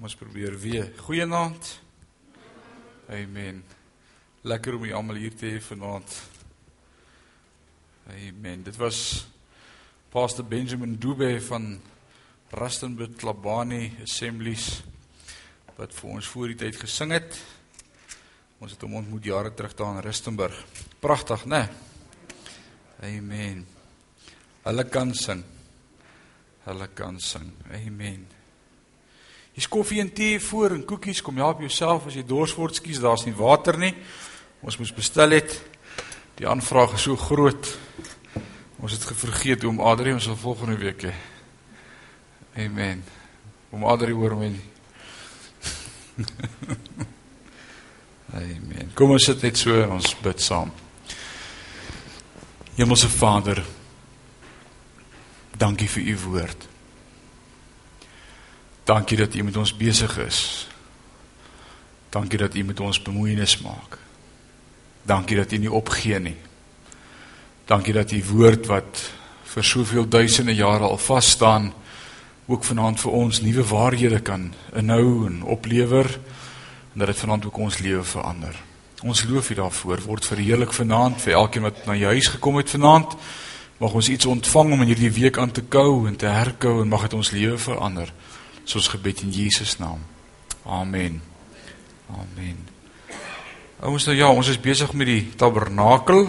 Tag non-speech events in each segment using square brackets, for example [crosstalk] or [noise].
Kom ons probeer weer. Goeienaand. Amen. Lekker om julle almal hier te hê vanaand. Amen. Dit was Pastor Benjamin Dube van Rustenburg Klabani Assemblies wat vir ons voor die tyd gesing het. Ons het hom ontmoet jare terug daar in Rustenburg. Pragtig, né? Nee? Amen. Hulle kan sing. Hulle kan sing. Amen. Hier's koffie en tee voor en koekies. Kom help jouself as jy dors word. Skus, daar's nie water nie. Ons moes bestel het. Die aanvraag is so groot. Ons het vergeet om Adrie ons sal volgende week hê. Amen. Om Adrie hoor my. [laughs] Amen. Kom ons sit net so ons bid saam. Hemelse Vader, dankie vir u woord. Dankie dat u met ons besig is. Dankie dat u met ons bemoeienis maak. Dankie dat u nie opgee nie. Dankie dat u woord wat vir soveel duisende jare al vas staan ook vanaand vir ons nuwe waarhede kan inhou en oplewer en dat dit vanaand ook ons lewe verander. Ons loof U daarvoor. Word verheerlik vanaand vir elkeen wat na jou huis gekom het vanaand. Mag ons iets ontvang om in hierdie week aan te kou en te herkou en mag dit ons lewe verander soos gebed in Jesus naam. Amen. Amen. Ons nou ja, ons is besig met die tabernakel.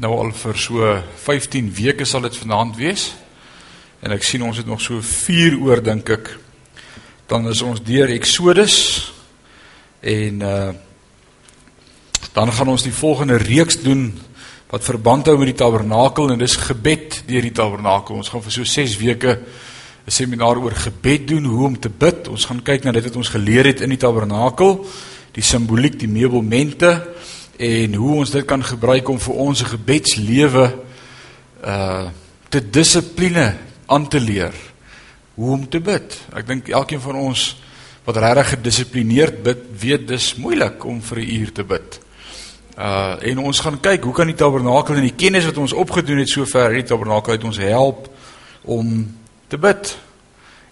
Nou al vir so 15 weke sal dit vanaand wees. En ek sien ons het nog so 4 oor dink ek. Dan is ons deur Exodus en uh dan gaan ons die volgende reeks doen wat verband hou met die tabernakel en dis gebed deur die tabernakel. Ons gaan vir so 6 weke 'n seminaar oor gebed doen, hoe om te bid. Ons gaan kyk na dit wat ons geleer het in die tabernakel, die simboliek, die meubelmente en hoe ons dit kan gebruik om vir ons gebedslewe uh te dissipline aan te leer. Hoe om te bid. Ek dink elkeen van ons wat regtig gedissiplineerd bid, weet dis moeilik om vir 'n uur te bid. Uh en ons gaan kyk hoe kan die tabernakel en die kennis wat ons opgedoen het sover die tabernakel uit ons help om te bid.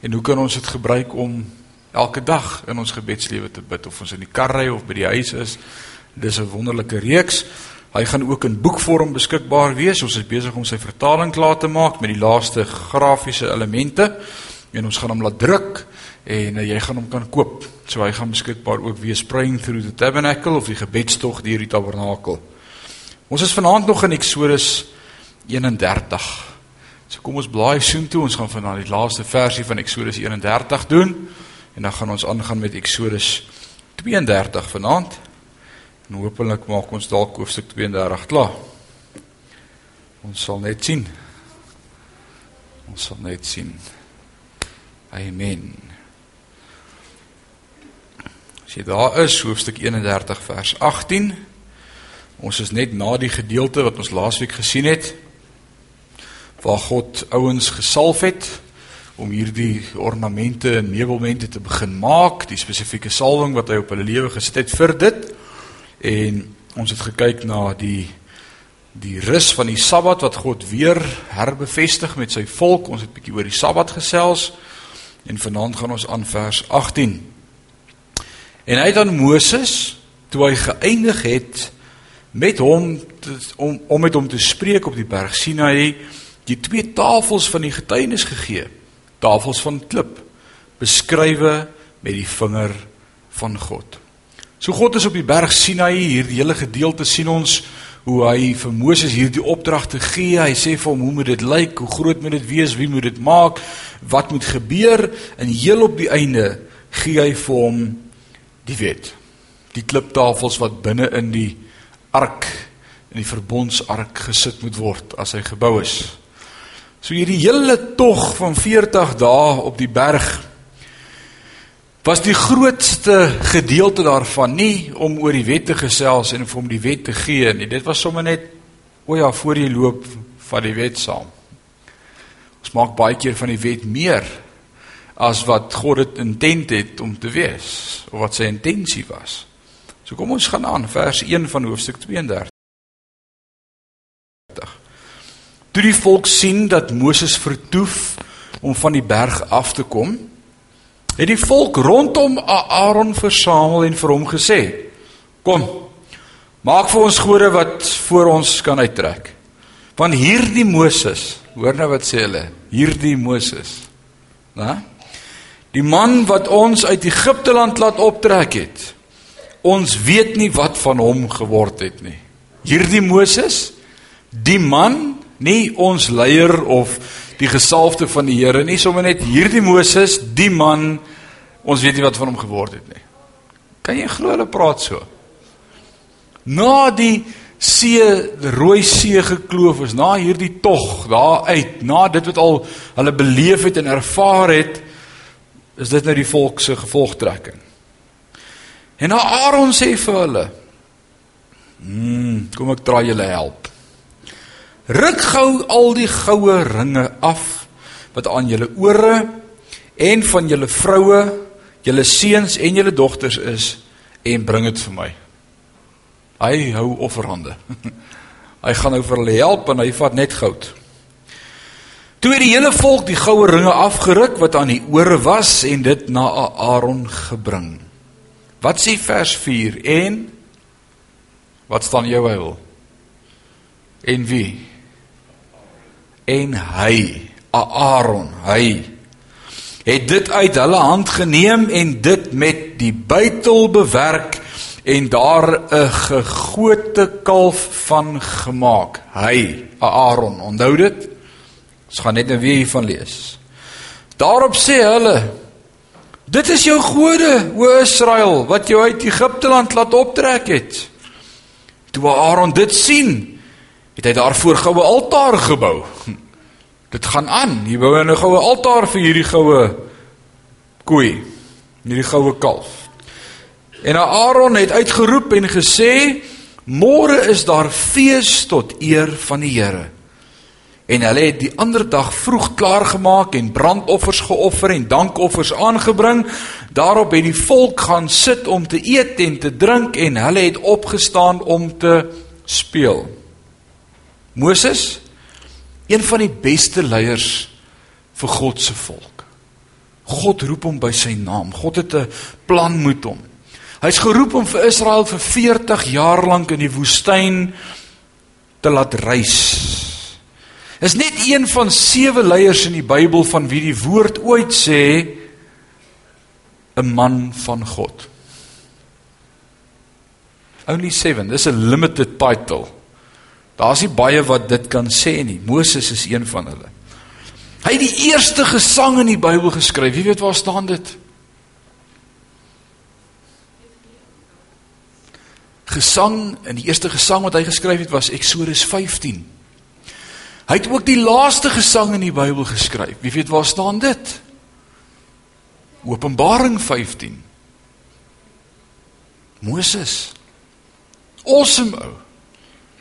En hoe kan ons dit gebruik om elke dag in ons gebedslewe te bid of ons in die kar ry of by die huis is? Dis 'n wonderlike reeks. Hy gaan ook in boekvorm beskikbaar wees. Ons is besig om sy vertaling klaar te maak met die laaste grafiese elemente en ons gaan hom laat druk en uh, jy gaan hom kan koop. So hy gaan beskikbaar ook wees Praying Through the Tabernacle of die gebedstog deur die tabernakel. Ons is vanaand nog in Eksodus 31. So kom ons blaai soontoe. Ons gaan vanaand die laaste versie van Eksodus 31 doen en dan gaan ons aangaan met Eksodus 32 vanaand. En hopelik maak ons dalk hoofstuk 32 klaar. Ons sal net sien. Ons sal net sien. Amen. As jy daar is, hoofstuk 31 vers 18. Ons is net na die gedeelte wat ons laasweek gesien het waar God ouens gesalf het om hierdie ornamente en meubelmente te begin maak, die spesifieke salwing wat hy op hulle lewe gesit het vir dit. En ons het gekyk na die die rus van die Sabbat wat God weer herbevestig met sy volk. Ons het bietjie oor die Sabbat gesels en vanaand gaan ons aan vers 18. En hy het aan Moses toe hy geëindig het met hom te, om om met hom te spreek op die berg Sinaï die twee tafels van die getuienis gegee. Tafels van klip beskrywe met die vinger van God. So God is op die berg Sinaï, hierdie hele gedeelte sien ons hoe hy vir Moses hierdie opdragte gee. Hy sê vir hom hoe moet dit lyk, hoe groot moet dit wees, wie moet dit maak, wat moet gebeur en heel op die einde gee hy vir hom die wet. Die kliptafels wat binne in die ark in die verbondsark gesit moet word as hy gebou is. So hierdie hele tog van 40 dae op die berg was die grootste gedeelte daarvan nie om oor die wet te gesels en om die wet te gee nie. Dit was sommer net o ja, voor jy loop van die wet saam. Ons maak baie keer van die wet meer as wat God dit intent het om te wees of wat sy intensie was. So kom ons gaan aan vers 1 van hoofstuk 32. Toe die volk sien dat Moses vertoef om van die berg af te kom, het die volk rondom Aaron versamel en vir hom gesê: "Kom, maak vir ons gode wat voor ons kan uittrek." Want hierdie Moses, hoor nou wat sê hulle, hierdie Moses, né? Die man wat ons uit Egipte land laat optrek het. Ons weet nie wat van hom geword het nie. Hierdie Moses, die man, nie ons leier of die gesalfde van die Here nie, sommer net hierdie Moses, die man, ons weet nie wat van hom geword het nie. Kan jy glo hulle praat so? Na die see, die Rooi See gekloof is, na hierdie tog daar uit, na dit wat al hulle beleef het en ervaar het, is dit nou die volk se gevolgtrekking. En nou Aaron sê vir hulle: "Hm, kom ek draai julle help. Ruk gou al die goue ringe af wat aan julle ore en van julle vroue, julle seuns en julle dogters is en bring dit vir my." Hy hou offerhande. [laughs] hy gaan nou vir hulle help en hy vat net goud. Toe het die hele volk die goue ringe afgeruk wat aan die ore was en dit na Aaron gebring. Wat sê vers 4 en wat staan jou Bybel? En wie? En hy, Aaron, hy het dit uit hulle hand geneem en dit met die buitel bewerk en daar 'n gegote kalf van gemaak. Hy, Aaron, onthou dit? Ons gaan net nou weer hiervan lees. Daarop sê hulle: Dit is jou gode, o Israel, wat jou uit Egipte land laat optrek het. Toe Aaron dit sien, het hy daarvoor goue altaar gebou. Dit gaan aan. Hy bou 'n goue altaar vir hierdie goue koei, hierdie goue kalf. En Aaron het uitgeroep en gesê: "Môre is daar fees tot eer van die Here." En hulle het die ander dag vroeg klaar gemaak en brandoffers geoffer en dankoffers aangebring. Daarop het die volk gaan sit om te eet en te drink en hulle het opgestaan om te speel. Moses, een van die beste leiers vir God se volk. God roep hom by sy naam. God het 'n plan met hom. Hy's geroep om vir Israel vir 40 jaar lank in die woestyn te laat reis is net een van sewe leiers in die Bybel van wie die woord ooit sê 'n man van God. Only 7. Dis 'n limited title. Daar's nie baie wat dit kan sê nie. Moses is een van hulle. Hy het die eerste gesang in die Bybel geskryf. Wie weet waar staan dit? Gesang in die eerste gesang wat hy geskryf het was Eksodus 15. Hy het ook die laaste gesang in die Bybel geskryf. Wie weet waar staan dit? Openbaring 15. Moses. Awesome ou.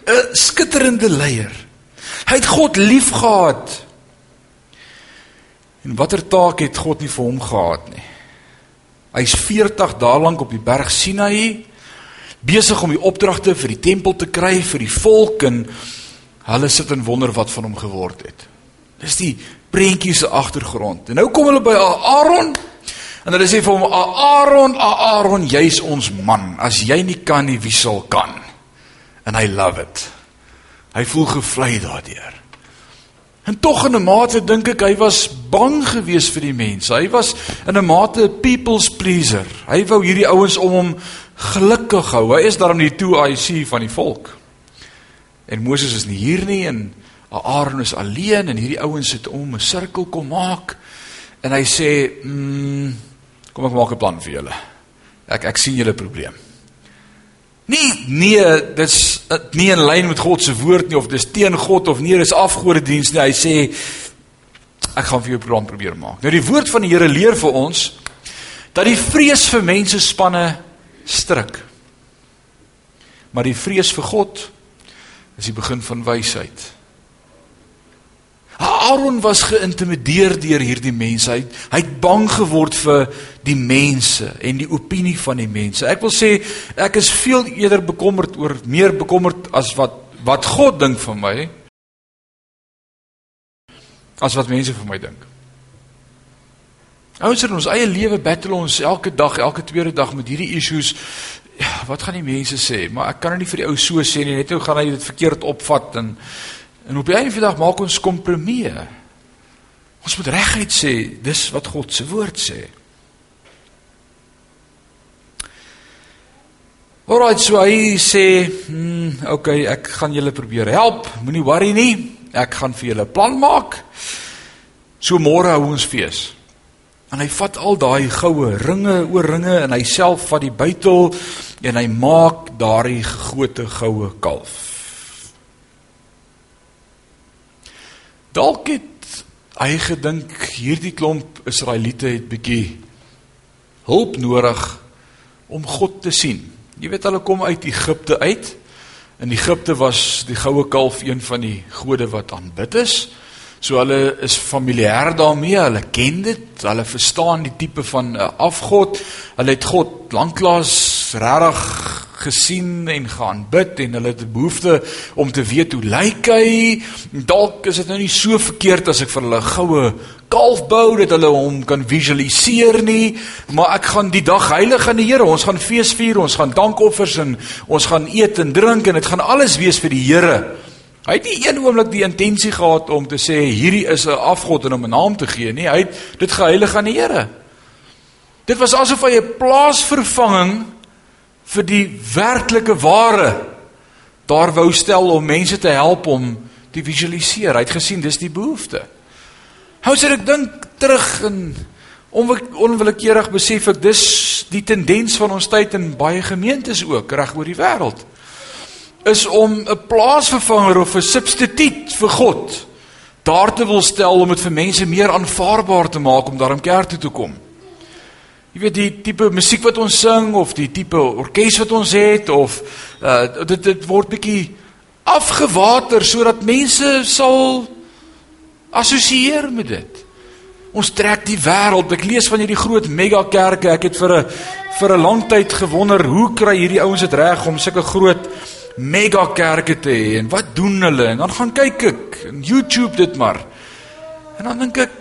'n Skitterende leier. Hy het God liefgehad. En watter taak het God nie vir hom gehad nie? Hy's 40 dae lank op die berg Sinaï besig om die opdragte vir die tempel te kry vir die volk en Hulle sit en wonder wat van hom geword het. Dis die prentjie se agtergrond. En nou kom hulle by Aaron en hulle sê vir hom Aaron, Aaron, jy's ons man. As jy nie kan nie, wie sal kan? En hy love it. Hy voel gevlei daardeur. En tog in 'n mate dink ek hy was bang geweest vir die mense. Hy was in 'n mate 'n people's pleaser. Hy wou hierdie ouens om hom gelukkig hou. Hy is daarom die 2IC van die volk. En Moses is nie hier nie en Aaron is alleen en hierdie ouens sit om 'n sirkel kom maak. En hy sê, mm, "Kom ek maak 'n plan vir julle. Ek ek sien julle probleem." Nee, nee, dis nie in lyn met God se woord nie of dis teen God of nee, dis afgodediens nie. Hy sê ek gaan vir jou plan probeer maak. Nou die woord van die Here leer vir ons dat die vrees vir mense spanne stryk. Maar die vrees vir God is die begin van wysheid. Aaron was geïntimideer deur hierdie mense. Hy hy het bang geword vir die mense en die opinie van die mense. Ek wil sê ek is veel eerder bekommerd oor meer bekommerd as wat wat God dink van my as wat mense vir my dink. Ouens in ons eie lewe battle ons elke dag, elke tweede dag met hierdie issues. Ja, wat gaan die mense sê? Maar ek kan dit nie vir die ou so sê nie. Net hoe gaan hy dit verkeerd opvat en en op die einde van die dag maak ons kompromieë. Ons moet reguit sê, dis wat God se woord sê. Alraai, so hy sê, "Hm, okay, ek gaan julle probeer help. Moenie worry nie. Ek gaan vir julle 'n plan maak. So môre hou ons fees." En hy vat al daai goue ringe, oorringe en hy self vat die buitel en hy maak daardie gegote goue kalf. Dalk het hy gedink hierdie klomp Israeliete het bietjie hulp nodig om God te sien. Jy weet hulle kom uit Egipte uit. In Egipte was die goue kalf een van die gode wat aanbid is. So hulle is familier daarmee, hulle ken dit, hulle verstaan die tipe van 'n afgod. Hulle het God lanklaas regtig gesien en gaan bid en hulle het behoefte om te weet hoe lyk hy. Dalk is dit nou nie so verkeerd as ek vir hulle goue kalf bou dat hulle hom kan visualiseer nie, maar ek gaan die dag heilig aan die Here. Ons gaan fees vier, ons gaan dankoffers en ons gaan eet en drink en dit gaan alles wees vir die Here. Hy het nie een oomblik die intensie gehad om te sê hierdie is 'n afgod en om 'n naam te gee nie. Hy het dit geheilig aan die Here. Dit was asof hy 'n plaasvervanging vir die werklike ware daar wou stel om mense te help om te visualiseer. Hy het gesien dis die behoefte. Hou sê ek dink terug en onwillekeurig besef ek dis die tendens van ons tyd in baie gemeentes ook reg oor die wêreld is om 'n plaasvervanger of 'n substituut vir God daar te wil stel om dit vir mense meer aanvaarbaar te maak om daarom kerk toe te kom. Jy weet die tipe musiek wat ons sing of die tipe orkes wat ons het of uh, dit dit word bietjie afgewater sodat mense sal assosieer met dit. Ons trek die wêreld. Ek lees van hierdie groot mega kerke. Ek het vir 'n vir 'n lang tyd gewonder hoe kry hierdie ouens dit reg om sulke groot mega kerke te hê en wat doen hulle? En dan gaan kyk ek in YouTube dit maar. En dan dink ek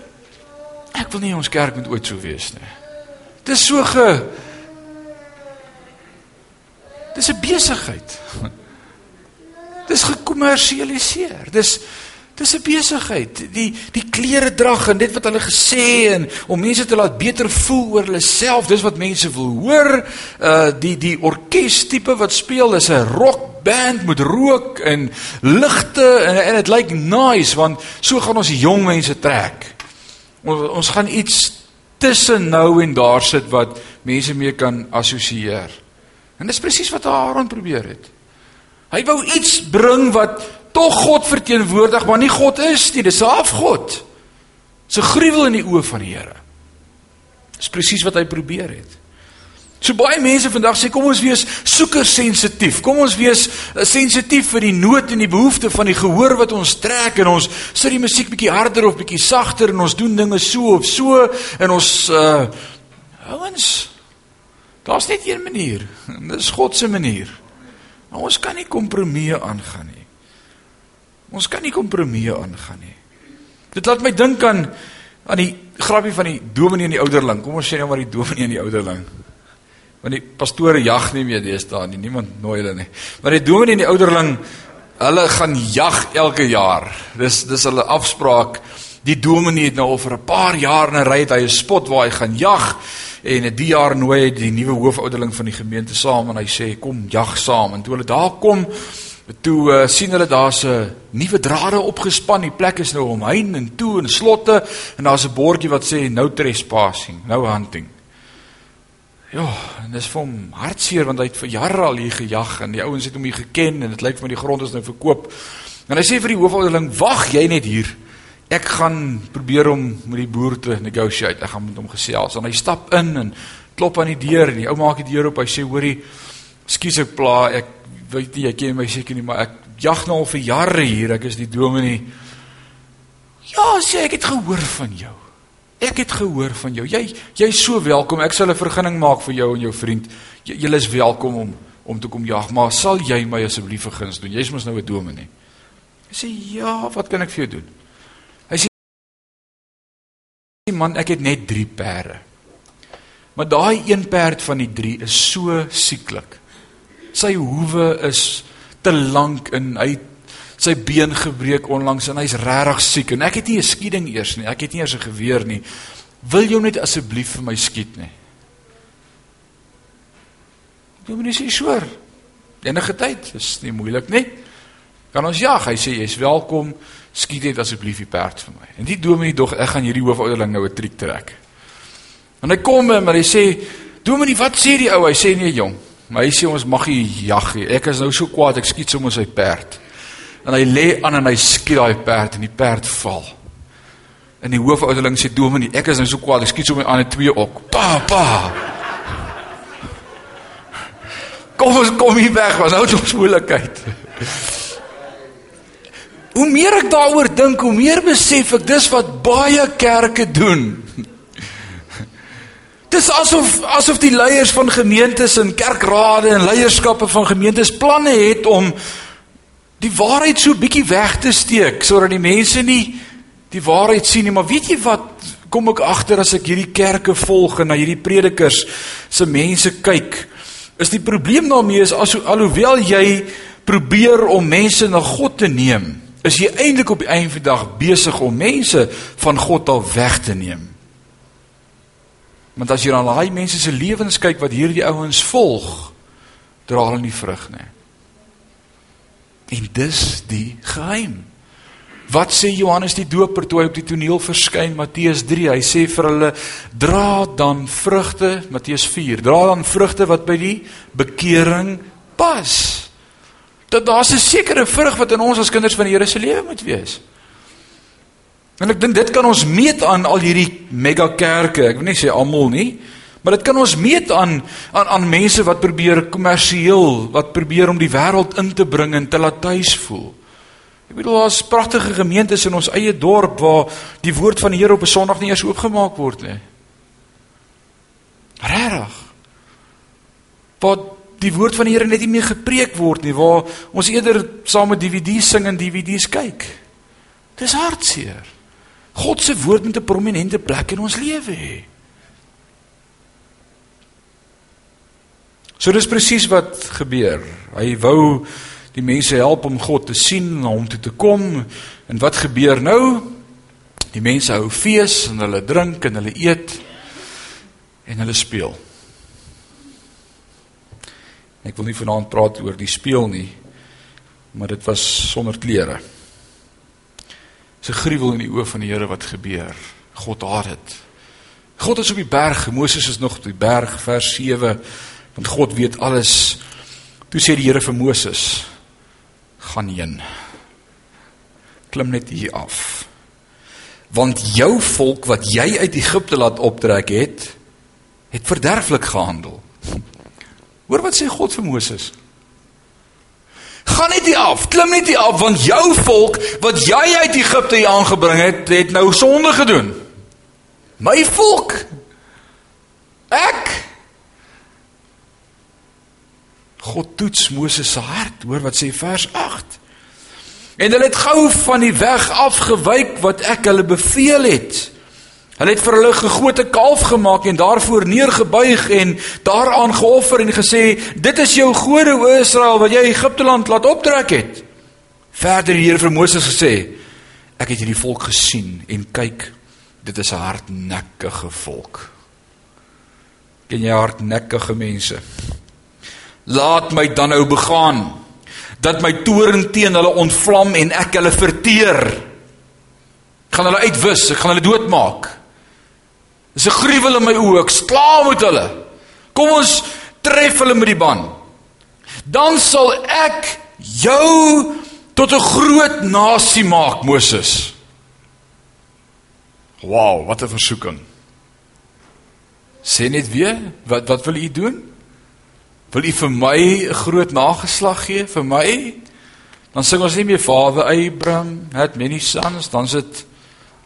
ek wil nie ons kerk moet ooit so wees nie. Dit is so ge Dis 'n besigheid. Dis gekommersialiseer. Dis Dis 'n besigheid. Die die klere drag en dit wat hulle gesê en om mense te laat beter voel oor hulle self, dis wat mense wil hoor. Uh die die orkes tipe wat speel is 'n rock band met rook en ligte en en dit lyk nice want so gaan ons jong mense trek. Ons ons gaan iets tussen nou en daar sit wat mense mee kan assosieer. En dis presies wat Aaron probeer het. Hy wou iets bring wat tog God verteenwoordig, maar nie God is nie, dis 'n afgod. 'n gruwel in die oë van die Here. Dis presies wat hy probeer het. So baie mense vandag sê kom ons wees soeker sensitief. Kom ons wees uh, sensitief vir die nood en die behoefte van die gehoor wat ons trek en ons sit die musiek bietjie harder of bietjie sagter en ons doen dinge so of so en ons uh ouens daar's net een manier. [laughs] Dis God se manier. Maar ons kan nie kompromieë aangaan nie. Ons kan nie kompromieë aangaan nie. Dit laat my dink aan aan die grappie van die dominee en die ouderling. Kom ons sê nou maar die dominee en die ouderling. Want die pastore jag nie meer deesdae nie. Niemand nooi hulle nie. Maar die dominee en die ouderling, hulle gaan jag elke jaar. Dis dis hulle afspraak. Die dominee het nou al vir 'n paar jaar na ry het hy 'n spot waar hy gaan jag en die jaar nooi hy die nuwe hoofouderling van die gemeente saam en hy sê kom jag saam en toe hulle daar kom Toe uh, sien hulle daar's 'n nuwe drade opgespan. Die plek is nou omheind en toe en slotte en daar's 'n bordjie wat sê no trespassing, no hunting. Ja, en dis vir hom hartseer want hy het vir jare al hier gejag en die ouens het hom hier geken en dit lyk vir my die grond is nou verkoop. En hy sê vir die hoofouderling: "Wag jy net hier. Ek gaan probeer om met die boer te negotiate. Ek gaan met hom gesels." En hy stap in en klop aan die deur en die ou maak die deur oop. Hy sê: "Hoorie, skus ek pla, ek weet nie, jy ken my seker nie, maar ek jag nou al vir jare hier, ek is die dominee. Ja, sê ek het gehoor van jou. Ek het gehoor van jou. Jy jy's so welkom. Ek sal 'n vergunning maak vir jou en jou vriend. Julle is welkom om om te kom jag, maar sal jy my asseblief verguns doen? Jy's mos nou 'n dominee. Ek sê ja, wat kan ek vir jou doen? man, ek het net 3 perde. Maar daai een perd van die 3 is so sieklik. Sy hoewe is te lank en hy sy been gebreek onlangs en hy's regtig siek en ek het nie 'n skieding eers nie. Ek het nie eers 'n geweer nie. Wil jy net asseblief vir my skiet nie? Dominee sê sure. Enige tyd, is nie moeilik nie. Kan ons jag? Hy sê jy's welkom. Skiet net asseblief die perd vir my. En die dominee dog ek gaan hierdie hoofouderling nou 'n triek trek. En hy kom en hy sê, "Dominee, wat sê die ou?" Hy sê, "Nee, jong. Maar hy sê ons mag nie jag nie. Ek is nou so kwaad, ek skiet sommer sy perd." En hy lê aan en hy skiet daai perd en die perd val. En die hoofouderling sê, "Dominee, ek is nou so kwaad, ek skiet sommer aan 'n twee ook." Pa, pa. Kom ons kom hier weg, want nou ons moeilikheid. Hoe meer ek daaroor dink, hoe meer besef ek dis wat baie kerke doen. Dis asof asof die leiers van gemeentes en kerkrade en leierskappe van gemeentes planne het om die waarheid so bietjie weg te steek sodat die mense nie die waarheid sien nie. Maar weet jy wat kom ek agter as ek hierdie kerke volg en na hierdie predikers se mense kyk? Is die probleem daarmee is as alhoewel jy probeer om mense na God te neem, is jy eintlik op die einde van die dag besig om mense van God af weg te neem. Want as jy na daai mense se lewens kyk wat hierdie ouens volg, dra hulle nie vrug nie. En dis die geheim. Wat sê Johannes die Doper toe hy op die toneel verskyn Matteus 3? Hy sê vir hulle: "Dra dan vrugte," Matteus 4. "Dra dan vrugte wat by die bekering pas." Dat daar's 'n sekere vrug wat in ons as kinders van die Here se lewe moet wees. En ek dink dit kan ons meet aan al hierdie mega kerke. Ek wil nie sê almal nie, maar dit kan ons meet aan aan aan mense wat probeer kommersieel, wat probeer om die wêreld in te bring en te laat tuis voel. Ek bedoel daar's pragtige gemeentes in ons eie dorp waar die woord van die Here op 'n Sondag nie eers oopgemaak word nie. Regtig. Waar die woord van die Here net nie meer gepreek word nie, waar ons eerder saam met DVD's sing en DVD's kyk. Dis hartseer. God se woord moet 'n prominente plek in ons lewe hê. So dis presies wat gebeur. Hy wou die mense help om God te sien en hom toe te kom. En wat gebeur nou? Die mense hou fees en hulle drink en hulle eet en hulle speel. Ek wil nie vanaand praat oor die speel nie, maar dit was sonder klere. 'n gruwel in die oë van die Here wat gebeur. God haat dit. God is op die berg, Moses is nog op die berg vers 7, want God weet alles. Toe sê die Here vir Moses: "Gaan heen. Klim net hier af. Want jou volk wat jy uit Egipte laat optrek het, het verderflik gehandel." [laughs] Hoor wat sê God vir Moses? Gaan net hier af, klim net hier af want jou volk wat jy uit Egipte hier aangebring het, het nou sonde gedoen. My volk. Ek God toets Moses se hart. Hoor wat sê vers 8. En hulle het gou van die weg afgewyk wat ek hulle beveel het. Hulle het vir hulle gegote kalf gemaak en daarvoor neergebuig en daaraan geoffer en gesê: "Dit is jou gode o Israel wat jy Egipte land laat optrek het." Verder die Here vir Moses gesê: "Ek het hierdie volk gesien en kyk, dit is 'n hardnekkige volk." Ken jy hardnekkige mense? Laat my dan nou begaan dat my toorn teen hulle ontvlam en ek hulle verteer. Ek gaan hulle uitwis, ek gaan hulle doodmaak. Dis 'n gruwel in my oë. Ek skla met hulle. Kom ons tref hulle met die ban. Dan sal ek jou tot 'n groot nasie maak, Moses. Wow, wat 'n versoeking. Sê net weer, wat wat wil u doen? Wil u vir my 'n groot nageslag gee vir my? Dan sing ons nie meer Vader Abraham, het many sons, dan sit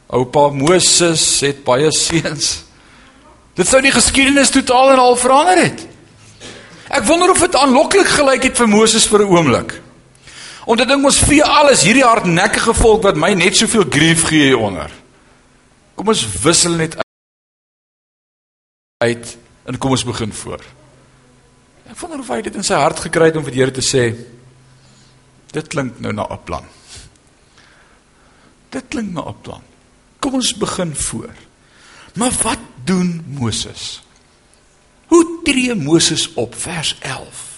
Oupa Moses het baie seuns. Dit sou die geskiedenis totaal en al verander het. Ek wonder of dit aanloklik gelyk het vir Moses vir 'n oomblik. Om te dink ons vee alles hierdie hardnekkige volk wat my net soveel grief gee hieronder. Kom ons wissel net uit en kom ons begin voor. Ek wonder of hy dit in sy hart gekry het om vir die Here te sê dit klink nou na 'n plan. Dit klink na 'n plan. Kom ons begin voor. Maar wat doen Moses? Hoe tree Moses op vers 11?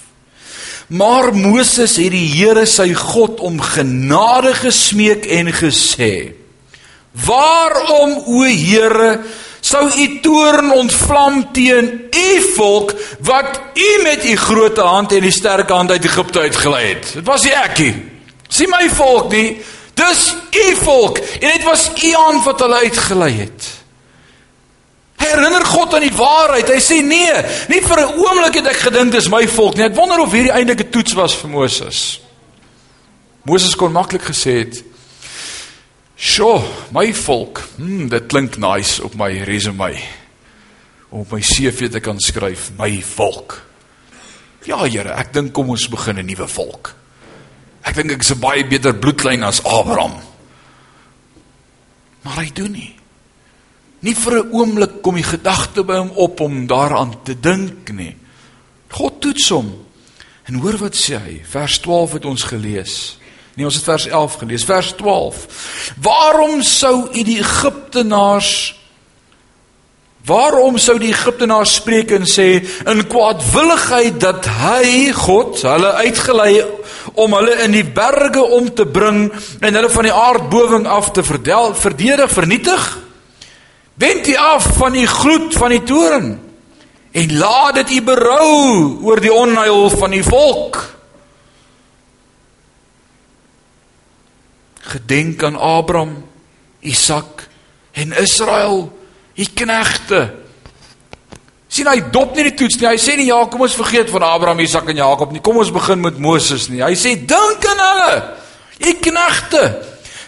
Maar Moses het die Here sy God om genade gesmeek en gesê: Waarom o Here sou u toorn ontvlam teen u volk wat u met u groot hand en die sterke hand uit Egipte uitgelei het? Dit was nie ek nie. Sien my volk nie. Dis u volk en dit was u hand wat hulle uitgelei het. Herinner God aan die waarheid. Hy sê nee, nie vir 'n oomblik het ek gedink dis my volk nie. Ek wonder of hierdie eintlike toets was vir Moses. Moses kon maklik gesê het: "Sjoe, my volk. Hm, dit klink nice op my resume. Op my CV te kan skryf, my volk." Ja, Here, ek dink kom ons begin 'n nuwe volk. Ek dink ek is 'n baie beter bloedlyn as Abraham. Maar hy doen nie. Nie vir 'n oomblik kom die gedagte by hom op om daaraan te dink nie. God toets hom. En hoor wat sê hy? Vers 12 het ons gelees. Nee, ons het vers 11 gelees. Vers 12. Waarom sou u die Egiptenaars Waarom sou die Egiptenaars spreek en sê in kwaadwilligheid dat hy God hulle uitgelei om hulle in die berge om te bring en hulle van die aardbewing af te verdel, verdedig, vernietig? Wend u af van die gloed van die toren en laat dit u berou oor die onheil van die volk. Gedenk aan Abraham, Isak en Israel, u knegte. Sien hy dop nie die toets nie. Hy sê nie ja, kom ons vergeet van Abraham, Isak en Jakob nie. Kom ons begin met Moses nie. Hy sê dink aan hulle. U knegte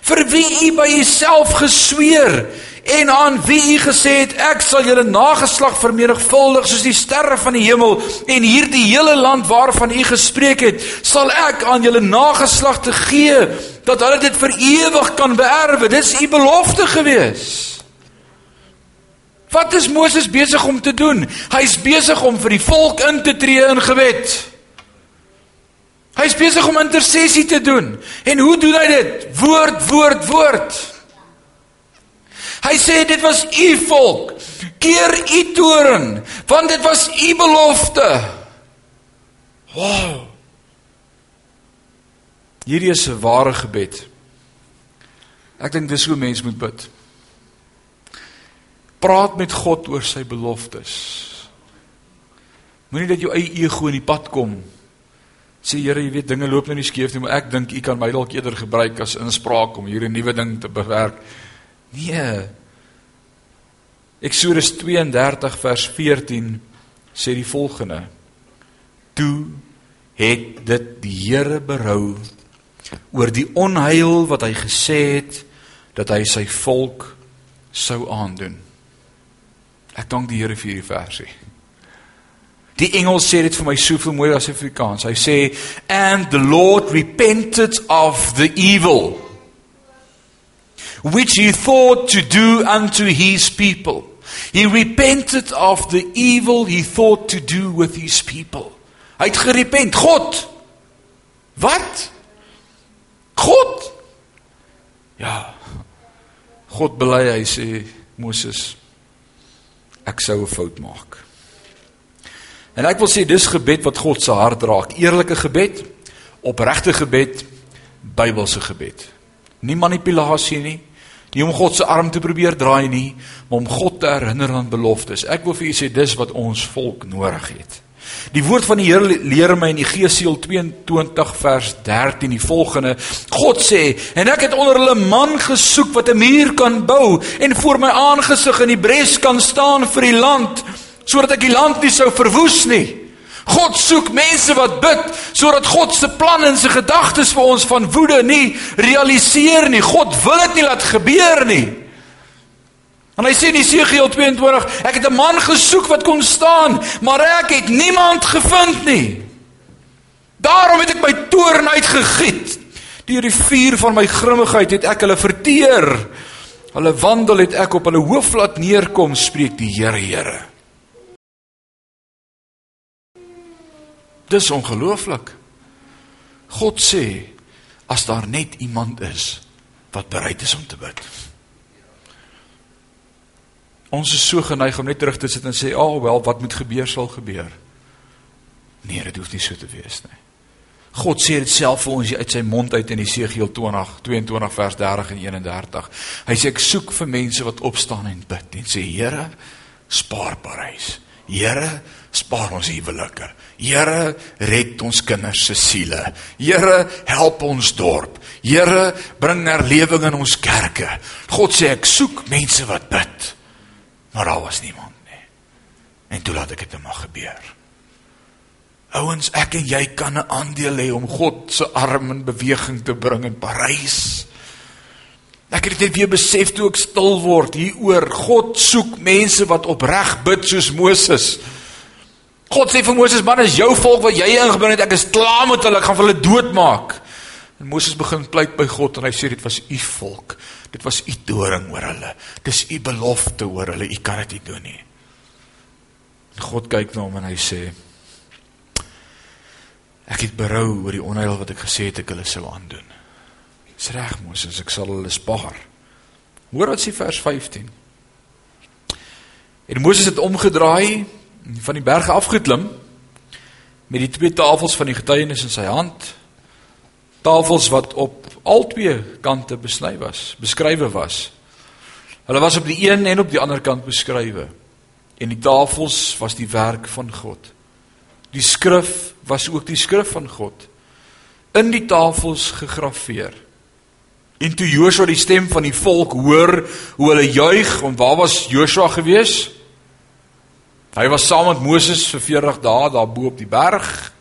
vir wie u by jouself gesweer en aan wie u gesê het ek sal julle nageslag vermenigvuldig soos die sterre van die hemel en hierdie hele land waarvan u gespreek het sal ek aan julle nageslagte gee dat hulle dit vir ewig kan beerwe dis u belofte gewees Wat is Moses besig om te doen? Hy's besig om vir die volk in te tree in gebed. Hy's besig om intersessie te doen. En hoe doen hy dit? Woord, woord, woord. Hy sê dit was u volk. Keer u toren, want dit was u belofte. Wow. Hierdie is 'n ware gebed. Ek dink dis hoe mens moet bid. Praat met God oor sy beloftes. Moenie dat jou eie ego in die pad kom. Sê Here, jy weet dinge loop nou nie skeef nie, maar ek dink u kan my dalk eerder gebruik as inspraak om hier 'n nuwe ding te bewerk. Nee. Eksodus 32 vers 14 sê die volgende: Toe het dit die Here berou oor die onheil wat hy gesê het dat hy sy volk sou aandoen. Ek dank die Here vir hierdie versie. Die engel sê dit vir my soveel mooi as Afrikaans. Hy sê and the Lord repented of the evil which he thought to do unto his people. He repented of the evil he thought to do with his people. Hy het gerepent. God. Wat? God. Ja. God bely hy sê Moses ek sou 'n fout maak. En ek wil sê dis gebed wat God se hart raak. Eerlike gebed, opregte gebed, Bybelse gebed. Nie manipulasie nie, Nie om God se arm te probeer draai nie, maar om God te herinner aan beloftes. Ek wil vir u sê dis wat ons volk nodig het. Die woord van die Here leer my in Efesiël 22 vers 13 die volgende: God sê, "En ek het onder hulle man gesoek wat 'n muur kan bou en voor my aangesig in die bres kan staan vir die land, sodat ek die land nie sou verwoes nie." God soek mense wat bid sodat God se planne en sy gedagtes vir ons van woede nie realiseer nie. God wil dit nie laat gebeur nie. En hy sê in Jesegiel 22, ek het 'n man gesoek wat kon staan, maar ek het niemand gevind nie. Daarom het ek my toorn uitgegiet. Deur die vuur van my grimmigheid het ek hulle verteer. hulle wandel het ek op hulle hoof laat neerkom, spreek die Here, Here. Dis ongelooflik. God sê as daar net iemand is wat bereid is om te bid. Ons is so geneig om net terug te sit en sê, "Ag, oh, wel, wat moet gebeur sal gebeur." Nee, dit hoef nie so te wees nie. God sê dit self vir ons uit sy mond uit in Jesegiel 20, 22 vers 30 en 31. Hy sê ek soek vir mense wat opstaan en bid en sê, "Here, spaar Parys. Here, spaar ons huwelike. Here, red ons kinders se siele. Here, help ons dorp. Here, bring herlewing in ons kerke." God sê ek soek mense wat bid maar daar was niemand nie. En toe laat ek dit mag gebeur. Ouens, ek en jy kan 'n aandeel hê om God se arm in beweging te bring in Parys. Ek het dit weer besef toe ek stil word hieroor. God soek mense wat opreg bid soos Moses. God sê vir Moses, "Man, is jou volk wat jy ingebring het, ek is klaar met hulle, ek gaan hulle doodmaak." En Moses begin pleit by God en hy sê dit was u volk. Dit was u doring oor hulle. Dis u belofte oor hulle. U kan dit nie doen nie. En God kyk na hom en hy sê: Ek het berou oor die onheil wat ek gesê het ek hulle sou aandoen. Dis reg Moses, ek sal hulle spaar. Hoor wat sê vers 15. En Moses het omgedraai van die berge afgeklim met die twee tafels van die getuienis in sy hand tafels wat op al twee kante besny was, beskrywe was. Hulle was op die een en op die ander kant beskrywe. En die tafels was die werk van God. Die skrif was ook die skrif van God in die tafels gegraveer. En toe Joshua die stem van die volk hoor hoe hulle juig, en waar was Joshua gewees? Hy was saam met Moses vir 40 dae daar bo op die berg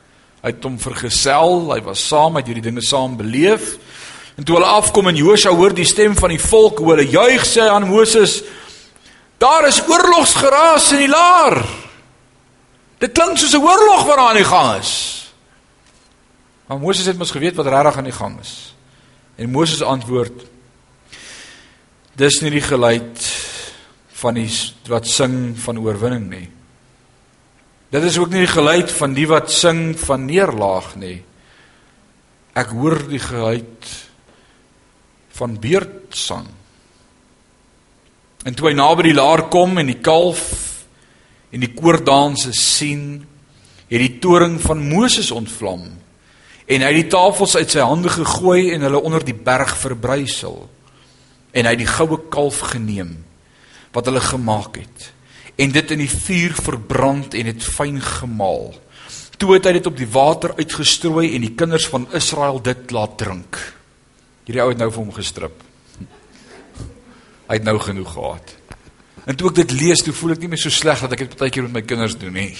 Hy het hom vergesel, hy was saam met hierdie dinge saam beleef. En toe hulle afkom en Josua hoor die stem van die volk, hoe hulle juig sê aan Moses: "Daar is oorlogsgeraas in die laar." Dit klink soos 'n oorlog wat aan die gang is. Maar Moses het mos geweet wat regtig aan die gang is. En Moses antwoord: "Dis nie die geluid van die wat sing van oorwinning nie." Dit is ook nie die geluid van die wat sing van neerlaag nie. Ek hoor die geluid van beurtsang. En toe hy naby die laar kom en die kalf en die koordanse sien, het die toring van Moses ontvlam en hy het die tafels uit sy hande gegooi en hulle onder die berg verbrysel en hy het die goue kalf geneem wat hulle gemaak het en dit in die vuur verbrand en dit fyn gemaal. Toe het hy dit op die water uitgestrooi en die kinders van Israel dit laat drink. Hierdie ou het nou vir hom gestrip. [laughs] Hy het nou genoeg gehad. En toe ek dit lees, toe voel ek nie meer so sleg dat ek dit baie keer met my kinders doen nie.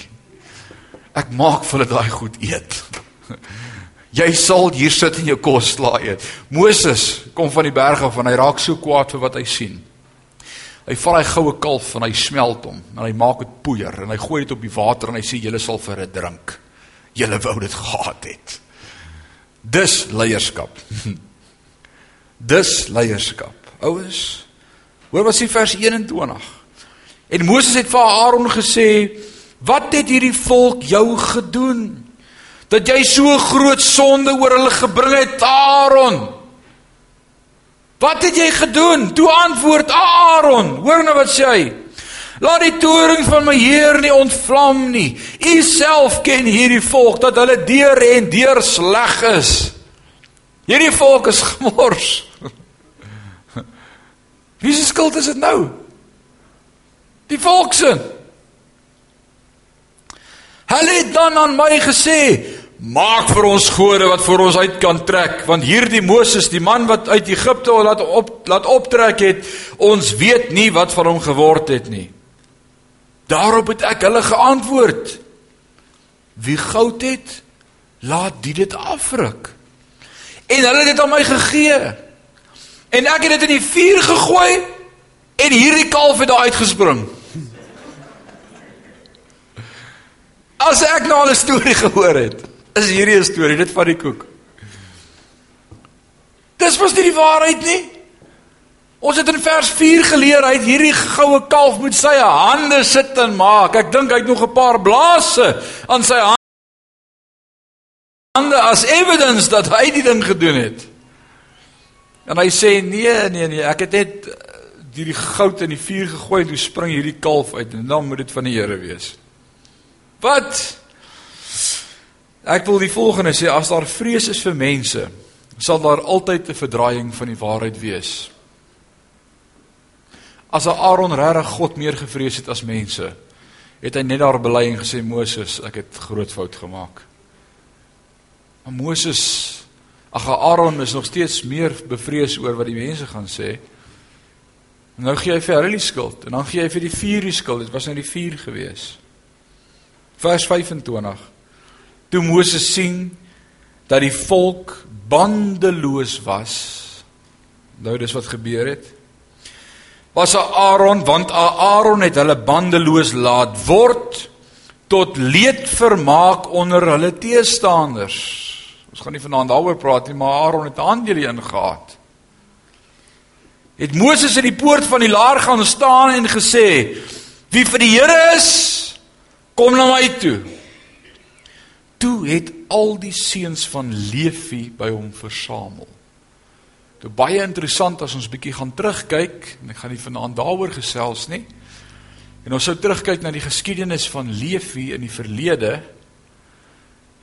Ek maak vir hulle daai goed eet. [laughs] Jy sal hier sit en jou kos slaai eet. Moses kom van die berg af en hy raak so kwaad vir wat hy sien. Hy vat daai goue kalf en hy smelt hom en hy maak dit poeier en hy gooi dit op die water en hy sê julle sal vir dit drink. Julle wou dit gehad het. Dis leierskap. [laughs] Dis leierskap. Ouens, hoor wat sê vers 21. En Moses het vir Aaron gesê, "Wat het hierdie volk jou gedoen dat jy so groot sonde oor hulle gebring het, Aaron?" Wat het jy gedoen? Toe antwoord Aaron. Hoor nou wat sê hy. Laat die toring van my Heer nie ontvlam nie. U self ken hierdie volk dat hulle deur en deur sleg is. Hierdie volk is gemors. [laughs] Wie se skuld is dit nou? Die volk se. Hulle het dan aan my gesê, Maak vir ons gode wat vir ons uit kan trek, want hierdie Moses, die man wat uit Egipte laat op laat optrek het, ons weet nie wat van hom geword het nie. Daarop het ek hulle geantwoord: Wie goud het, laat die dit afruk. En hulle het dit aan my gegee. En ek het dit in die vuur gegooi en hierdie kalf het daar uitgespring. As ek nou al 'n storie gehoor het, is hierdie 'n storie, dit van die koek. Dis mos nie die waarheid nie. Ons het in vers 4 geleer hy het hierdie goue kalf met sy hande sit en maak. Ek dink hy het nog 'n paar blaase aan sy hande as evidence dat hy die ding gedoen het. En hy sê nee, nee, nee, ek het net hierdie goud in die vuur gegooi en toe spring hierdie kalf uit en dan moet dit van die Here wees. Wat? Ek wil die volgende sê as daar vrees is vir mense, sal daar altyd 'n verdraaiing van die waarheid wees. As Aaron regtig God meer gevrees het as mense, het hy net daar bely en gesê Moses, ek het groot fout gemaak. Maar Moses, ag Aaron is nog steeds meer bevrees oor wat die mense gaan sê. Nou gee hy vir hulle die skuld en dan gee hy vir die vuur die skuld. Dit was nou die vuur gewees. Vers 25. Toe Moses sien dat die volk bandeloos was. Nou dis wat gebeur het was Aaron want Aaron het hulle bandeloos laat word tot leedvermaak onder hulle teestanders. Ons gaan nie vanaand daaroor praat nie, maar Aaron het 'n aandeel hierin gehad. Het Moses in die poort van die laar gaan staan en gesê: "Wie vir die Here is, kom na my toe." Toe het al die seuns van Levi by hom versamel. Dit baie interessant as ons bietjie gaan terugkyk en ek gaan nie vanaand daaroor gesels nie. En ons sou terugkyk na die geskiedenis van Levi in die verlede.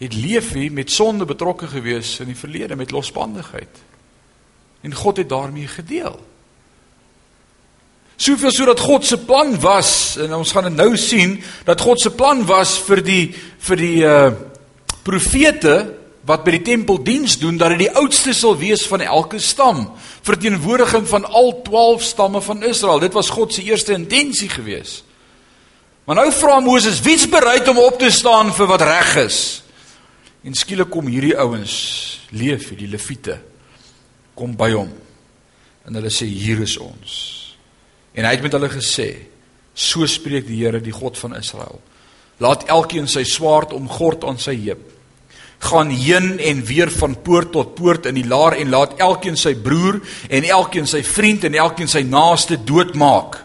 Het Levi met sonde betrokke gewees in die verlede met losbandigheid. En God het daarmee gedeel. Soveel sodat God se plan was en ons gaan dit nou sien dat God se plan was vir die vir die uh profete wat by die tempel diens doen dat hy die oudste sal wees van elke stam, verteenwoordiging van al 12 stamme van Israel. Dit was God se eerste intensie gewees. Maar nou vra Moses, wie's bereid om op te staan vir wat reg is? En skielik kom hierdie ouens, Leef, die Lewiete, kom by hom. En hulle sê hier is ons. En hy het met hulle gesê, so spreek die Here, die God van Israel. Laat elkeen sy swaard omgord aan sy heup gaan heen en weer van poort tot poort in die laar en laat elkeen sy broer en elkeen sy vriend en elkeen sy naaste doodmaak.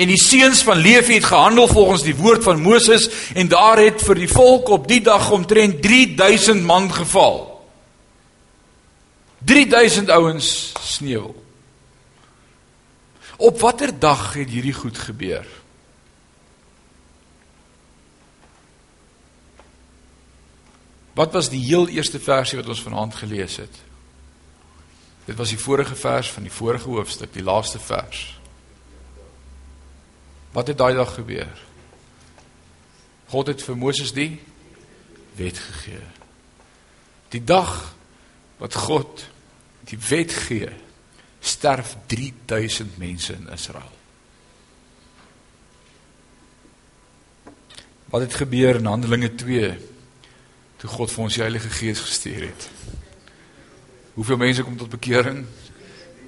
En die seuns van Levi het gehandel volgens die woord van Moses en daar het vir die volk op die dag omtrent 3000 man geval. 3000 ouens sneuwel. Op watter dag het hierdie goed gebeur? Wat was die heel eerste versie wat ons vanaand gelees het? Dit was die vorige vers van die vorige hoofstuk, die laaste vers. Wat het daai dag gebeur? God het vir Moses die wet gegee. Die dag wat God die wet gee, sterf 3000 mense in Israel. Wat het gebeur in Handelinge 2 toe God vir ons die Heilige Gees gestuur het. Hoeveel mense kom tot bekering?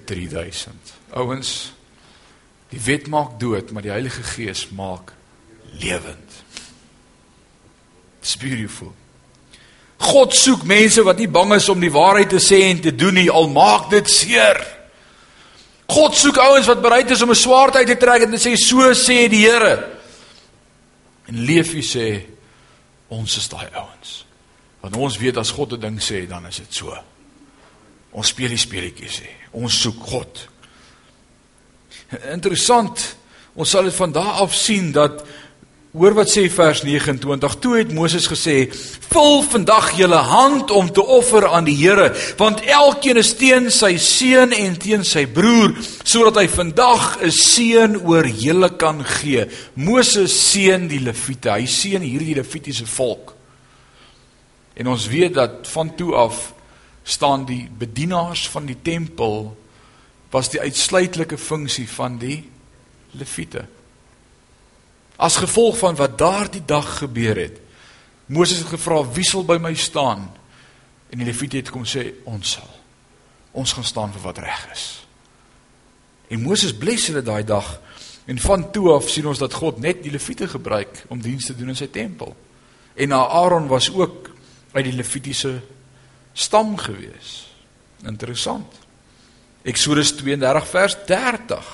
3000. Ouens, die wet maak dood, maar die Heilige Gees maak lewend. It's beautiful. God soek mense wat nie bang is om die waarheid te sê en te doen nie, al maak dit seer. God soek ouens wat bereid is om 'n swaard uit te trek en te sê so sê die Here. En Leefie sê ons is daai ouens. Want ons weet as God 'n ding sê, dan is dit so. Ons speel die speletjies sê. Ons soek God. Interessant. Ons sal dit van daar af sien dat hoor wat sê vers 29. Toe het Moses gesê: "Vul vandag julle hand om te offer aan die Here, want elkeen is teen sy seun en teen sy broer, sodat hy vandag 'n seën oor julle kan gee." Moses seën die Lewiete. Hy seën hierdie Lewitiese volk. En ons weet dat van toe af staan die bedienaars van die tempel was die uitsluitlike funksie van die leviete. As gevolg van wat daardie dag gebeur het, Moses het gevra wie sal by my staan? En die leviete het kom sê ons sal. Ons gaan staan vir wat reg is. En Moses bless hulle daai dag en van toe af sien ons dat God net die leviete gebruik om dienste te doen in sy tempel. En Aaron was ook uit die Levitiese stam gewees. Interessant. Eksodus 32 vers 30.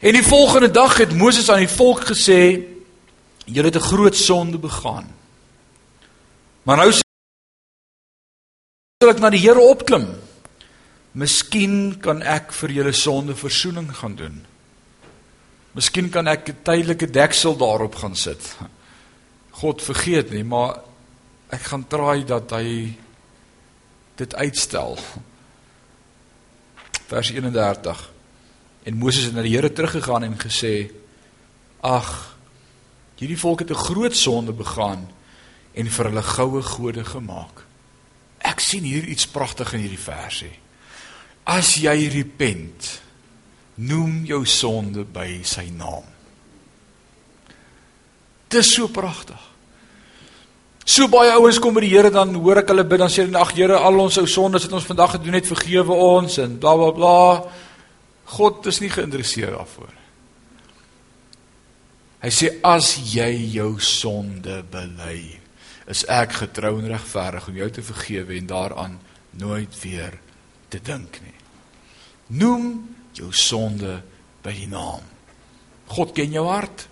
En die volgende dag het Moses aan die volk gesê: "Julle het 'n groot sonde begaan." Maar nou sal ek na die Here opklim. Miskien kan ek vir julle sonde verzoening gaan doen. Miskien kan ek 'n tydelike deksel daarop gaan sit. God vergeet nie, maar ek gaan traai dat hy dit uitstel. Vers 31. En Moses het na die Here teruggegaan en gesê: "Ag, hierdie volk het 'n groot sonde begaan en vir hulle goue gode gemaak." Ek sien hier iets pragtig in hierdie versie. As jy repent, noem jou sonde by sy naam. Dis so pragtig. So baie ouens kom by die Here dan hoor ek hulle bid dan sê hulle ag Here al ons ou sondes wat ons vandag gedoen het vergewe ons en bla bla bla. God is nie geïnteresseerd daarvoor. Hy sê as jy jou sonde bely is ek getrou en regverdig om jou te vergewe en daaraan nooit weer te dink nie. Noem jou sonde by die naam. God ken jou hart.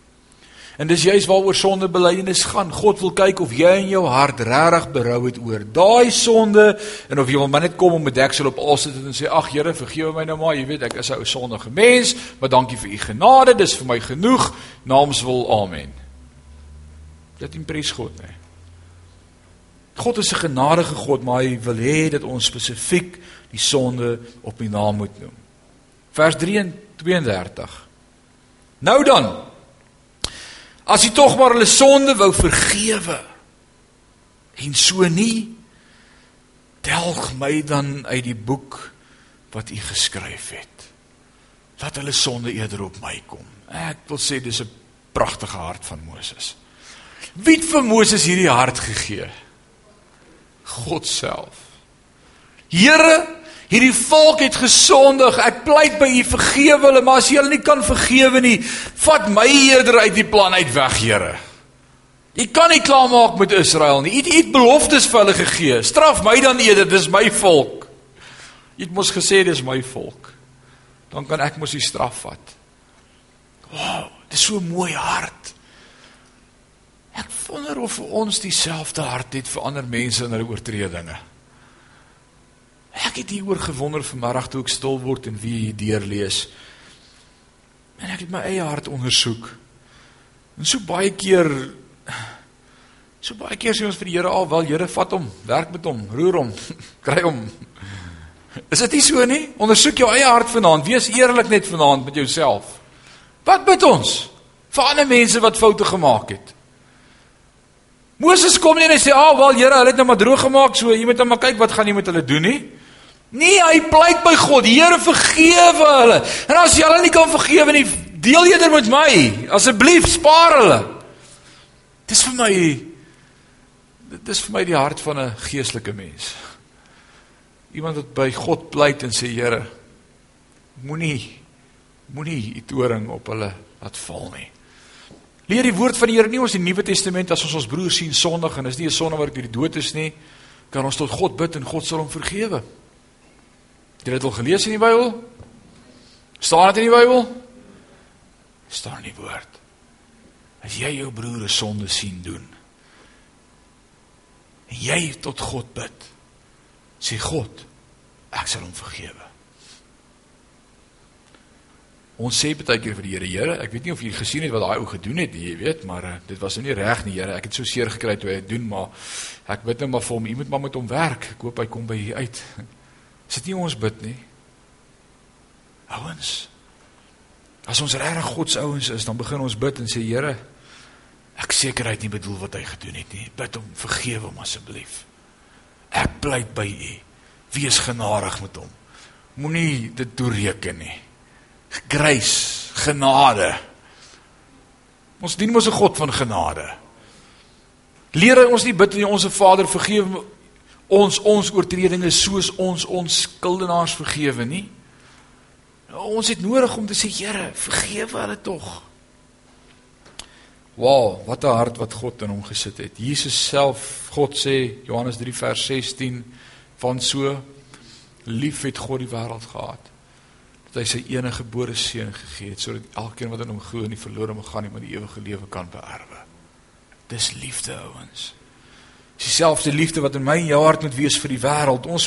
En dis juist waaroor sondebelydenis gaan. God wil kyk of jy in jou hart regtig berou het oor daai sonde en of jy wil maar net kom om 'n deksel op te sit en sê ag Here, vergewe my nou maar. Jy weet ek is 'n ou sondige mens, maar dankie vir u genade. Dis vir my genoeg. Naamswil. Amen. Dit impres God, nee. God is 'n genadige God, maar hy wil hê dat ons spesifiek die sonde op die naam moet noem. Vers 32. Nou dan. As jy tog maar hulle sonde wou vergewe en so nie telg my dan uit die boek wat u geskryf het. Laat hulle sonde eerder op my kom. Ek wil sê dis 'n pragtige hart van Moses. Wie het vir Moses hierdie hart gegee? God self. Here, hierdie volk het gesondig. Ek pleit by U vergewe hulle, maar as jy hulle nie kan vergewe nie, vat my eerder uit die plan uit weg, Here. U kan nie klaarmaak met Israel nie. U het beloftes vir hulle gegee. Straf my dan eerder, dis my volk. U het mos gesê dis my volk. Dan kan ek mos die straf vat. Wow, dis so 'n mooi hart. Ek wonder of ons dieselfde hart het vir ander mense in hulle oortredinge. Ek het hieroor gewonder vanmiddag toe ek stil word en wie hier deurlees. En ek het my eie hart ondersoek. En so baie keer so baie keer sê ons vir die Here al, wel Here, vat hom, werk met hom, roer hom, [laughs] kry hom. Is dit nie so nie? Ondersoek jou eie hart vanaand. Wees eerlik net vanaand met jouself. Wat bid ons? Vir ander mense wat foute gemaak het. Moses kom nie en hy sê, "Ag, oh, wel Here, hulle het nou maar droog gemaak, so jy moet nou maar kyk wat gaan jy met hulle doen nie." Nee, hy pleit by God, "Here, vergewe hulle." En as jy hulle nie kan vergewe nie, deel eerder met my. Asseblief, spaar hulle. Dis vir my dit is vir my die hart van 'n geestelike mens. Iemand wat by God pleit en sê, "Here, moenie moenie u toring op hulle laat val nie." Leer die woord van die Here nie ons die Nuwe Testament as ons ons broer sien sondig en is nie 'n sonde wat deur die dood is nie, kan ons tot God bid en God sal hom vergewe. Het jy dit al gelees in die Bybel? Staan dit in die Bybel? Staan in die woord. As jy jou broer 'n sonde sien doen en jy tot God bid, sê God, ek sal hom vergewe. Ons sê baie keer vir die Here, Here, ek weet nie of jy gesien het wat daai ou gedoen het nie, jy weet, maar uh, dit was nou nie reg nie, Here. Ek het so seer gekry toe hy dit doen, maar ek bid net maar vir hom, jy moet maar met hom werk. Ek hoop hy kom by hier uit. Is dit nie ons bid nie? Ouens. As ons regtig God se ouens is, dan begin ons bid en sê, Here, ek seker hy het nie bedoel wat hy gedoen het nie. Bid hom, vergewe hom asseblief. Ek pleit by U. Wees genadig met hom. Moenie dit toereken nie grace, genade. Ons dien mos 'n God van genade. Leer ons nie bid nie ons Vader vergewe ons ons oortredinge soos ons ons skuldenaars vergewe nie. Ons het nodig om te sê Here, vergewe hulle tog. Wow, wat 'n hart wat God in hom gesit het. Jesus self, God sê Johannes 3 vers 16 van so lief het God die wêreld gehad dat hy sy enige gebore seun gegee het sodat elkeen wat in hom glo nie verlore mag gaan nie, maar die ewige lewe kan beerwe. Dis liefde, ouens. Dis dieselfde liefde wat in my en jou hart moet wees vir die wêreld. Ons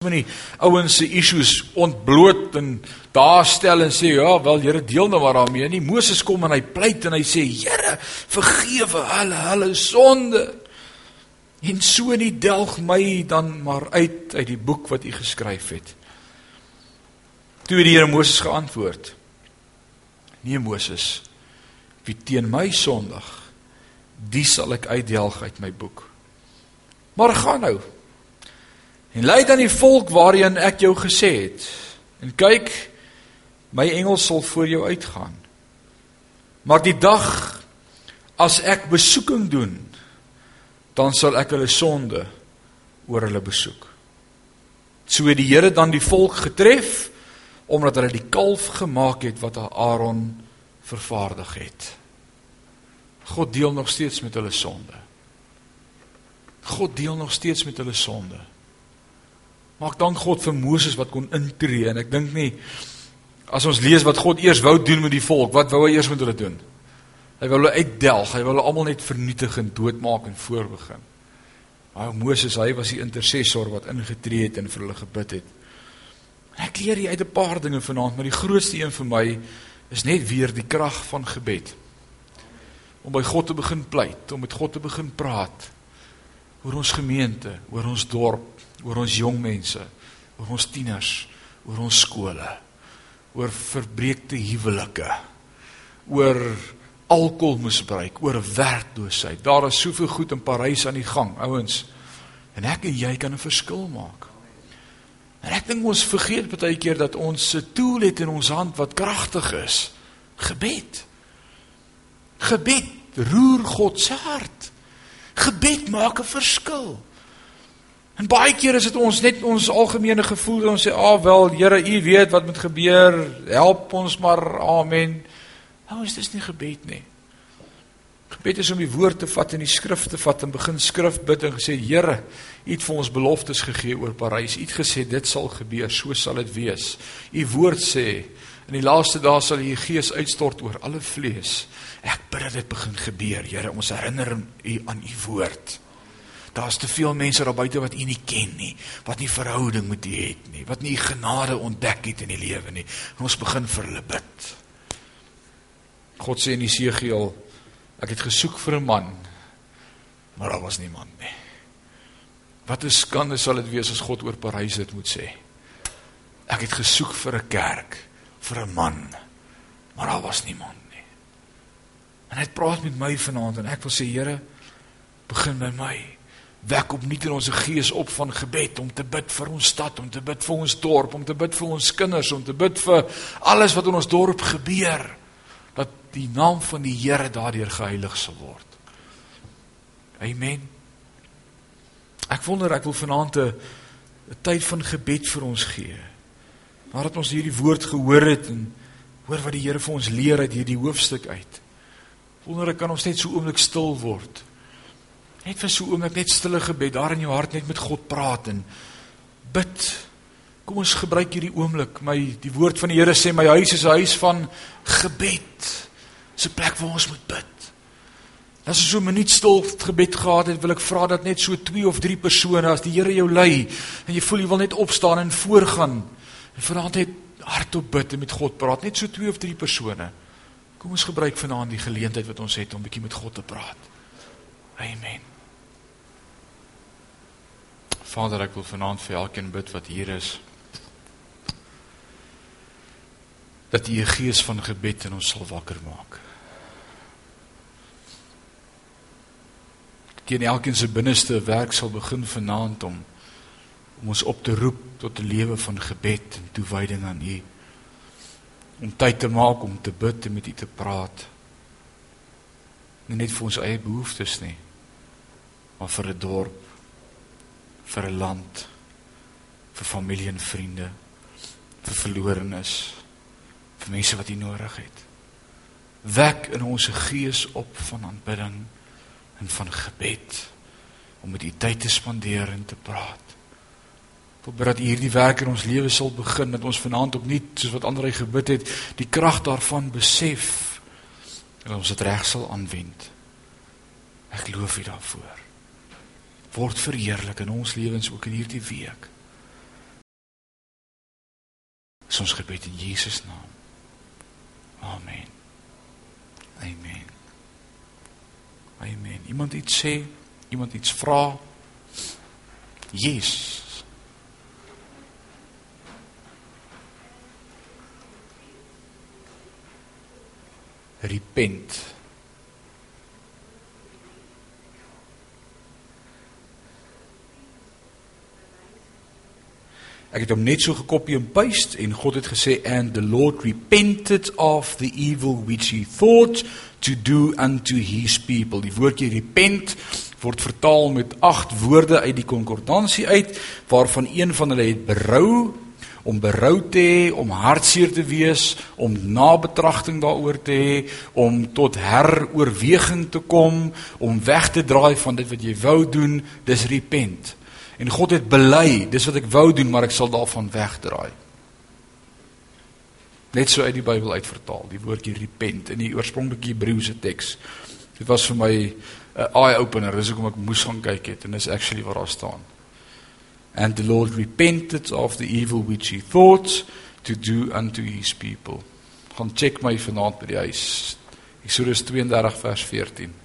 moet nie ouens se issues ontbloot en daar stel en sê ja, wel Here deel nou maar daarmee nie. Moses kom en hy pleit en hy sê Here, vergewe hulle hulle sonde. En so nie delg my dan maar uit uit die boek wat u geskryf het. Toe die Here Moses geantwoord: Nee Moses, wie teen my sondig, die sal ek uitdelg uit my boek. Maar gaan nou. En lei dan die volk waarheen ek jou gesê het. En kyk, my engel sal voor jou uitgaan. Maar die dag as ek besoeking doen, dan sal ek hulle sonde oor hulle besoek. So het die Here dan die volk getref omdat hulle die kalf gemaak het wat Aaron vervaardig het. God deel nog steeds met hulle sonde. God deel nog steeds met hulle sonde. Maak dank God vir Moses wat kon intree en ek dink nie as ons lees wat God eers wou doen met die volk, wat wou hy eers met hulle doen? Hy wou hulle uitdelg, hy wou hulle almal net vernietig en doodmaak en voorbegin. Maar Moses, hy was die intercessor wat ingetree het en vir hulle gebid het. Ek leer hier uit 'n paar dinge vanaand, maar die grootste een vir my is net weer die krag van gebed. Om by God te begin pleit, om met God te begin praat oor ons gemeente, oor ons dorp, oor ons jong mense, oor ons tieners, oor ons skole, oor verbreekte huwelike, oor alkoholmisbruik, oor werkloosheid. Daar is soveel goed in Parys aan die gang, ouens. En ek en jy kan 'n verskil maak. En ek dink ons vergeet baie keer dat ons 'n tool het in ons hand wat kragtig is. Gebed. Gebed roer God se hart. Gebed maak 'n verskil. En baie keer is dit ons net ons algemene gevoel ons sê, "Ag ah, wel, Here, U weet wat moet gebeur. Help ons maar. Amen." Nou is dit nie gebed nie. Gebed is om die woord te vat en die skrif te vat en begin skrif bid en gesê Here, U het vir ons beloftes gegee oor Parys. U het gesê dit sal gebeur, so sal dit wees. U woord sê in die laaste dae sal U Gees uitstort oor alle vlees. Ek bid dat dit begin gebeur, Here. Ons herinner U aan U woord. Daar's te veel mense daar buite wat U nie ken nie, wat nie verhouding met U het nie, wat nie genade ontdek het in die lewe nie. En ons begin vir hulle bid. God sê in Jesegiel Ek het gesoek vir 'n man, maar daar was niemand nie. Wat 'n skande sal dit wees as God oor Parys dit moet sê. Ek het gesoek vir 'n kerk, vir 'n man, maar daar was niemand nie. En hy praat met my vanaand en ek wil sê Here, begin by my. Wek opnuut in ons gees op van gebed om te bid vir ons stad, om te bid vir ons dorp, om te bid vir ons kinders, om te bid vir alles wat in ons dorp gebeur dat die naam van die Here daardeur geheilig sal word. Amen. Ek wonder ek wil vanaand 'n tyd van gebed vir ons gee. Nadat ons hierdie woord gehoor het en hoor wat die Here vir ons leer uit hierdie hoofstuk uit. Wonder ek kan ons net so oomblik stil word. Net vir so oomblik net stille gebed daar in jou hart net met God praat en bid. Kom ons gebruik hierdie oomblik. My die woord van die Here sê my huis is 'n huis van gebed. 'n plek waar ons moet bid. As ons so 'n minuut stil gebed gehad het, wil ek vra dat net so 2 of 3 persone as die Here jou lei en jy voel jy wil net opstaan en voorgaan en vanaand net hardop bid en met God praat, net so 2 of 3 persone. Kom ons gebruik vanaand die geleentheid wat ons het om bietjie met God te praat. Amen. Vader, ek wil vanaand vir elkeen bid wat hier is. dat U 'n gees van gebed in ons sal wakker maak. Teen elkeen se binneste werk sal begin vanaand om om ons op te roep tot 'n lewe van gebed en toewyding aan U. Om tyd te maak om te bid en met U te praat. Nie net vir ons eie behoeftes nie, maar vir 'n dorp, vir 'n land, vir familie en vriende, vir verlorenes vir mense wat U nodig het. Wek in ons gees op van aanbidding en van gebed om met U tyd te spandeer en te praat. Wil bid dat U hierdie werk in ons lewe sal begin dat ons vanaand nie soos wat ander gebid het, die krag daarvan besef en ons dit reg sal aanwend. Ek loof U daarvoor. Word verheerlik in ons lewens ook in hierdie week. Dis ons gebed in Jesus naam. Amen. Amen. Amen. Iemand iets sê? Iemand iets vra? Yes. Repent. Ek het hom net so gekopie en paste en God het gesê and the Lord repented of the evil which he thought to do unto his people. Die woordjie repent word vertaal met 8 woorde uit die konkordansie uit waarvan een van hulle het berou om berou te hê, om hartseer te wees, om nabetragting daaroor te hê, om tot heroorweging te kom, om weg te draai van dit wat jy wou doen, dis repent. En God het bely, dis wat ek wou doen, maar ek sal daarvan wegdraai. Net so uit die Bybel uitvertaal, die woordjie repent in die oorspronklike Hebreëse teks. Dit was vir my 'n eye opener, dis hoekom ek moes gaan kyk het en dis actually waar daar staan. And the Lord repented of the evil which he thought to do unto his people. Gaan check my vanaand by die huis. Eksodus 32 vers 14.